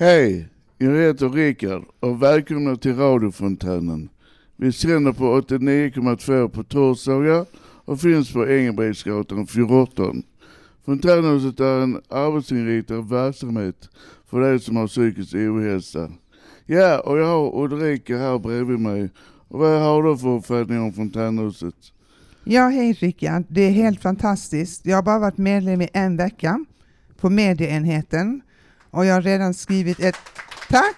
Hej, jag heter Rickard och välkomna till radiofontänen. Vi sänder på 89,2 på torsdagar och finns på Engelbrektsgatan 14. Fontänhuset är en arbetsinriktad verksamhet för dig som har psykisk ohälsa. Ja, och jag har Ulrika här bredvid mig. Och vad har du för uppfattning om fontänhuset? Ja, hej Rickard. Det är helt fantastiskt. Jag har bara varit medlem i en vecka på medieenheten och jag har redan skrivit ett... Tack!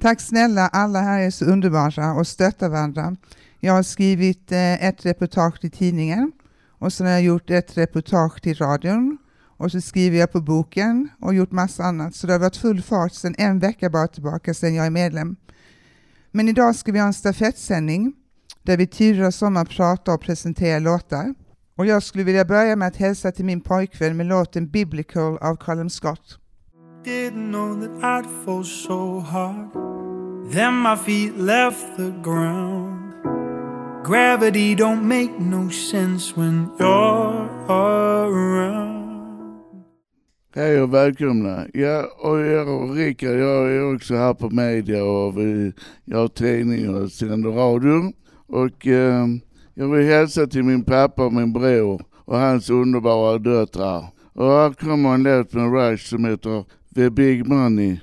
Tack snälla, alla här är så underbara och stöttar varandra. Jag har skrivit eh, ett reportage till tidningen och sen har jag gjort ett reportage till radion och så skriver jag på boken och gjort massa annat. Så det har varit full fart sedan en vecka bara tillbaka sedan jag är medlem. Men idag ska vi ha en stafettsändning där vi tidigare sommar pratar och presenterar låtar. Och jag skulle vilja börja med att hälsa till min pojkvän med låten Biblical av Colin Scott. Didn't know that I'd fall so hard Then my feet left the ground Gravity don't make no sense when you're around Hej och välkomna. Ja, och jag och Rickard, jag är också här på media och vi, jag har tidning och sänder radio. Och eh, jag vill hälsa till min pappa och min bror och hans underbara döttrar. Och här kommer en låt med Rush som heter The Big Money.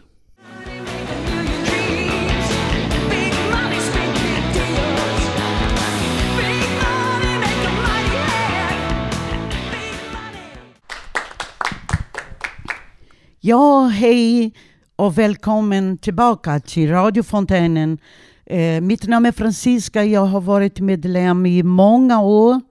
Ja, hej och välkommen tillbaka till radiofontänen. Eh, mitt namn är Francisca. Jag har varit medlem i många år.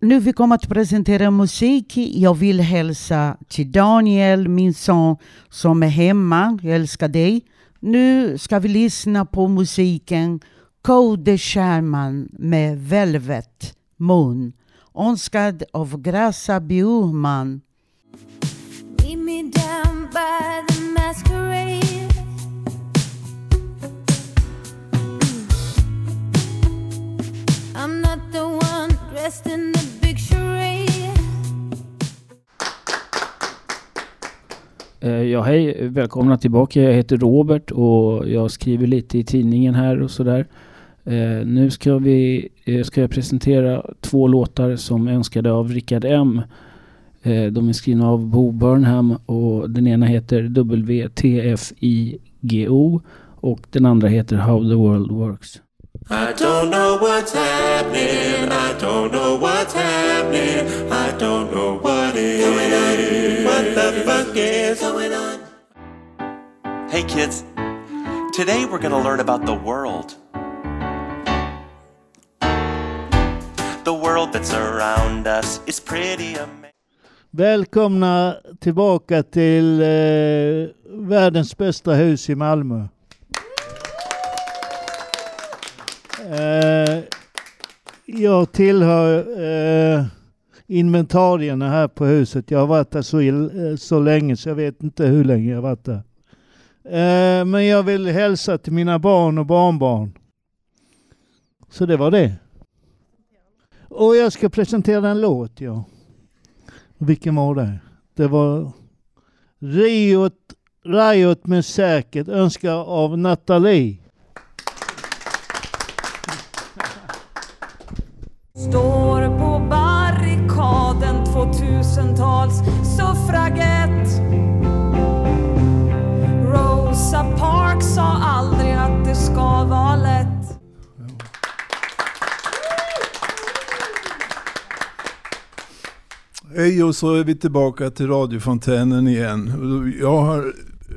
Nu vi kommer att presentera musik. Jag vill hälsa till Daniel, min son, som är hemma. Jag älskar dig. Nu ska vi lyssna på musiken Code Sherman med Velvet Moon. Önskad av Grasa Bjurman. Leave me down by ja, hej, välkomna tillbaka. Jag heter Robert och jag skriver lite i tidningen här och sådär. Eh, nu ska, vi, eh, ska jag presentera två låtar som önskade av Rickard M. Eh, de är skrivna av Bo Burnham och den ena heter WTFIGO och den andra heter How the World Works. I don't know what's happening, I don't know what's happening, I don't know what is going on, what the fuck is. Hey kids, today we're going to learn about the world. The world that's around us is pretty amazing. Välkomna tillbaka till eh, världens bästa hus i Malmö. Eh, jag tillhör eh, inventarierna här på huset. Jag har varit där så, eh, så länge så jag vet inte hur länge jag har varit där. Eh, men jag vill hälsa till mina barn och barnbarn. Så det var det. Och jag ska presentera en låt, ja. Vilken var det? Det var Riot, Riot med säkert önskar av Nathalie. Står på barrikaden 2000-tals suffragett Hej och så är vi tillbaka till radiofontänen igen. Jag, har,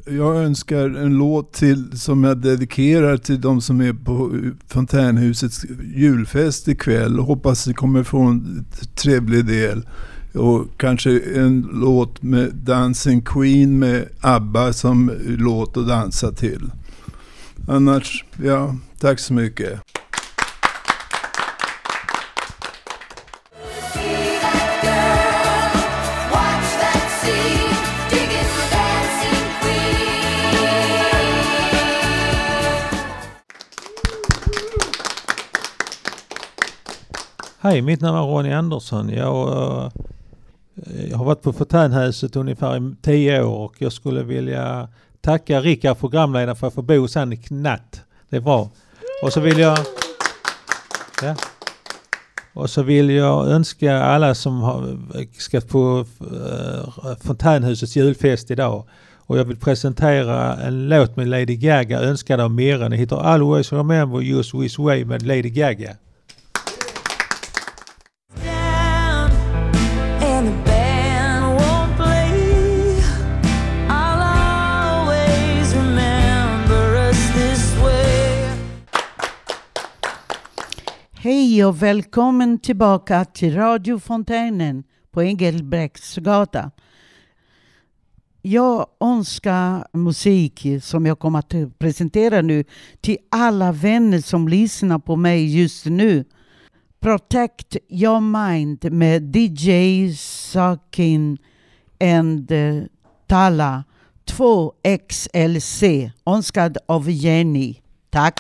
jag önskar en låt till som jag dedikerar till de som är på Fontänhusets julfest ikväll. Hoppas ni kommer få en trevlig del. Och kanske en låt med Dancing Queen med ABBA som låt att dansa till. Annars, ja, tack så mycket. Hej, mitt namn är Ronny Andersson. Jag eh, jag har varit på Fontänhuset ungefär i tio år och jag skulle vilja tacka Rickard programledaren för att få bo hos han i natt. Det är bra. Och så vill jag... Ja. Och så vill jag önska alla som har, ska på eh, Fontänhusets julfest idag. Och jag vill presentera en låt med Lady Gaga önskad av Mira. Den heter Always Remember Just This Way med Lady Gaga. Hej och välkommen tillbaka till Radio Fontänen på Engelbrektsgatan. Jag önskar musik som jag kommer att presentera nu till alla vänner som lyssnar på mig just nu. Protect Your Mind med DJ Sakin and uh, Tala 2XLC. Önskad av Jenny. Tack!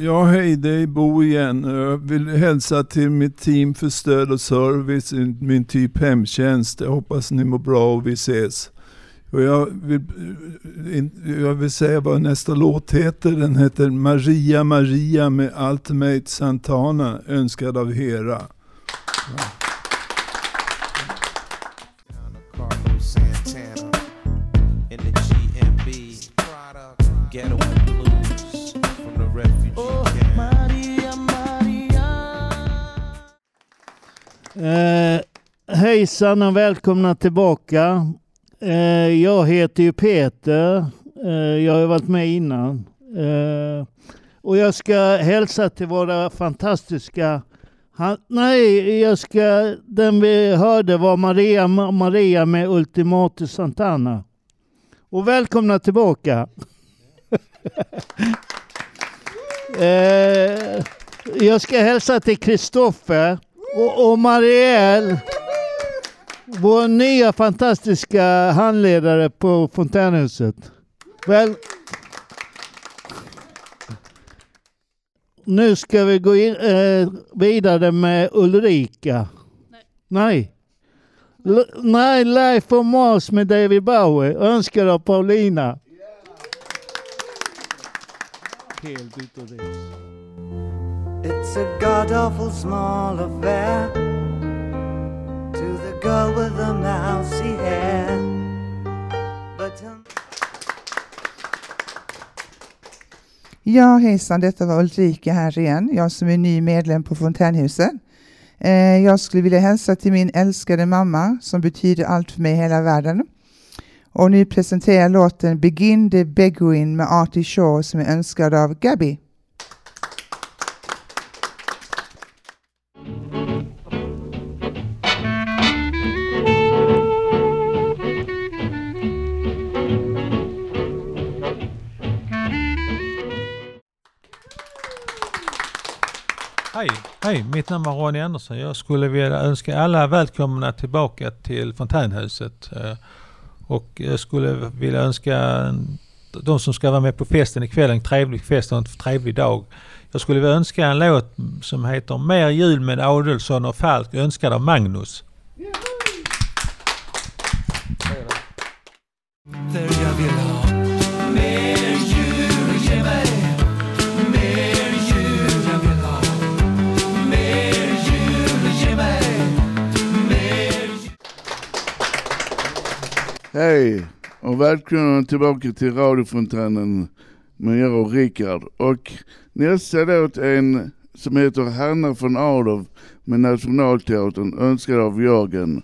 Ja, hej, det är Bo igen. Jag vill hälsa till mitt team för stöd och service, min typ hemtjänst. Jag hoppas ni mår bra och vi ses. Och jag, vill, eh, jag vill säga vad nästa låt heter. Den heter Maria Maria med Ultimate Santana, önskad av Hera. Ja. Eh, hejsan och välkomna tillbaka. Eh, jag heter ju Peter. Eh, jag har ju varit med innan. Eh, och jag ska hälsa till våra fantastiska... Han, nej, jag ska... Den vi hörde var Maria Maria med Ultimatus Santana. Och välkomna tillbaka. eh, jag ska hälsa till Kristoffer och, och Marielle. Vår nya fantastiska handledare på Fontänhuset. Väl... Nu ska vi gå in, eh, vidare med Ulrika. Nej. Nej. L- nej, Life on Mars med David Bowie. Önskad av Paulina. Helt utav det. It's a god awful small affair to the girl with the mousy hair. But Ja, hejsan, detta var Ulrika här igen. Jag som är ny medlem på Fontänhuset. Eh, jag skulle vilja hälsa till min älskade mamma som betyder allt för mig i hela världen. Och nu presenterar jag låten Begin the Beguin med Artie Shaw som är önskad av Gabby. Hej, mitt namn är Ronny Andersson. Jag skulle vilja önska alla välkomna tillbaka till Fontänhuset. Eh, och jag skulle vilja önska de som ska vara med på festen ikväll en trevlig fest och en trevlig dag. Jag skulle vilja önska en låt som heter Mer jul med Adelsson och Falk önskad av Magnus. Hej och välkomna tillbaka till radiofontänen med jag och Rickard. Och nästa låt är en som heter Hanna von Adolf med Nationalteatern önskad av Jörgen.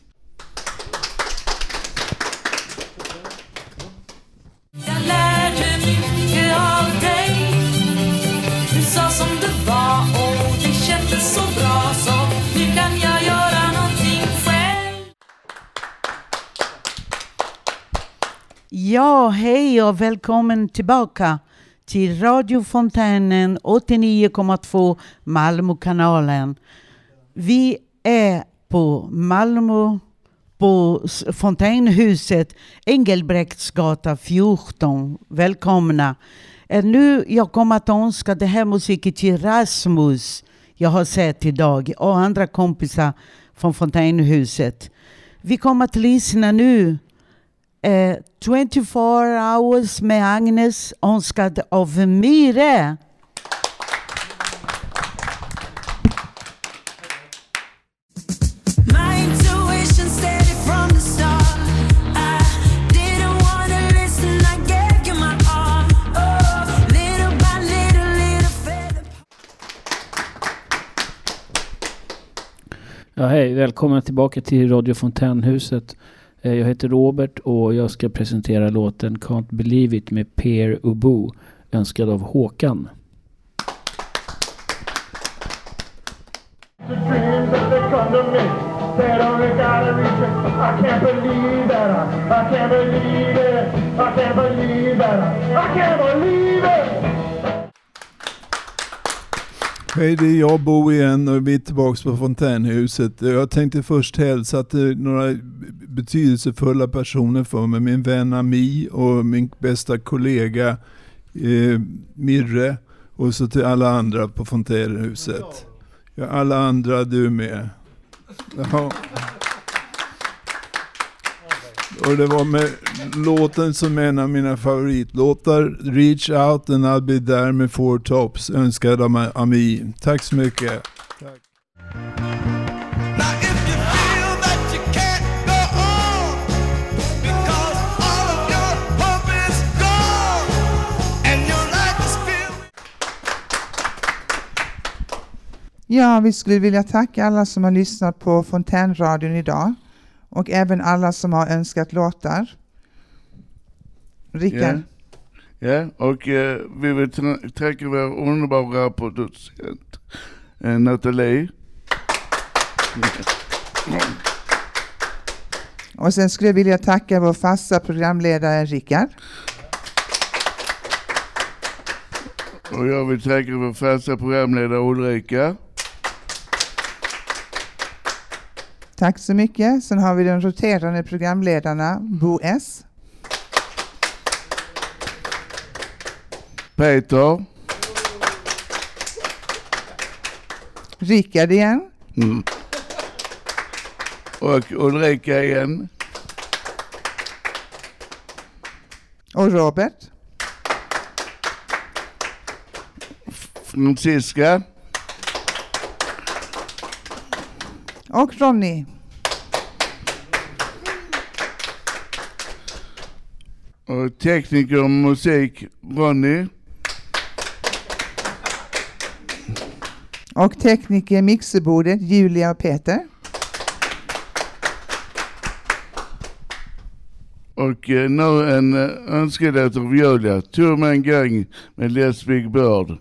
Ja, hej och välkommen tillbaka till Radio Fontänen 89,2 Malmökanalen. Vi är på Malmö på Fontänhuset Engelbrektsgatan 14. Välkomna. Nu jag kommer att önska det här musiken till Rasmus jag har sett idag och andra kompisar från Fontänhuset. Vi kommer att lyssna nu eh, 24 hours med Agnes önskad av Mire. Ja, hej, välkomna tillbaka till Radio Fontänhuset. Eh, jag heter Robert och jag ska presentera låten Can't Believe It med Per Ubu, önskad av Håkan. That only gotta reach it. I can't believe that I, I can't believe it. I can't believe that I, I can't believe it. Hej, det är jag Bo igen och vi är tillbaka på Fontänhuset. Jag tänkte först hälsa till några betydelsefulla personer för mig. Min vän Ami och min bästa kollega eh, Mirre. Och så till alla andra på Fontänhuset. Ja, alla andra, du med. Jaha. Och det var med låten som en av mina favoritlåtar, Reach Out and I'll be there med Four Tops, önskad av Ami. Tack så mycket. Ja, vi skulle vilja tacka alla som har lyssnat på Fontänradion idag och även alla som har önskat låtar. Rickard? Ja, ja och eh, vi vill tacka vår underbara producent eh, Nathalie. Och sen skulle jag vilja tacka vår fasta programledare Rickard. Och jag vill tacka vår fasta programledare Ulrika. Tack så mycket. Sen har vi de roterande programledarna Bo S. Peter. Rickard igen. Mm. Och Ulrika igen. Och Robert. Franziska. Och Ronny. Och tekniker och musik Ronny. Och tekniker mixerbordet Julia och Peter. Och eh, nu en önskelåt av Julia. Tur med en gång med Les Big Bird.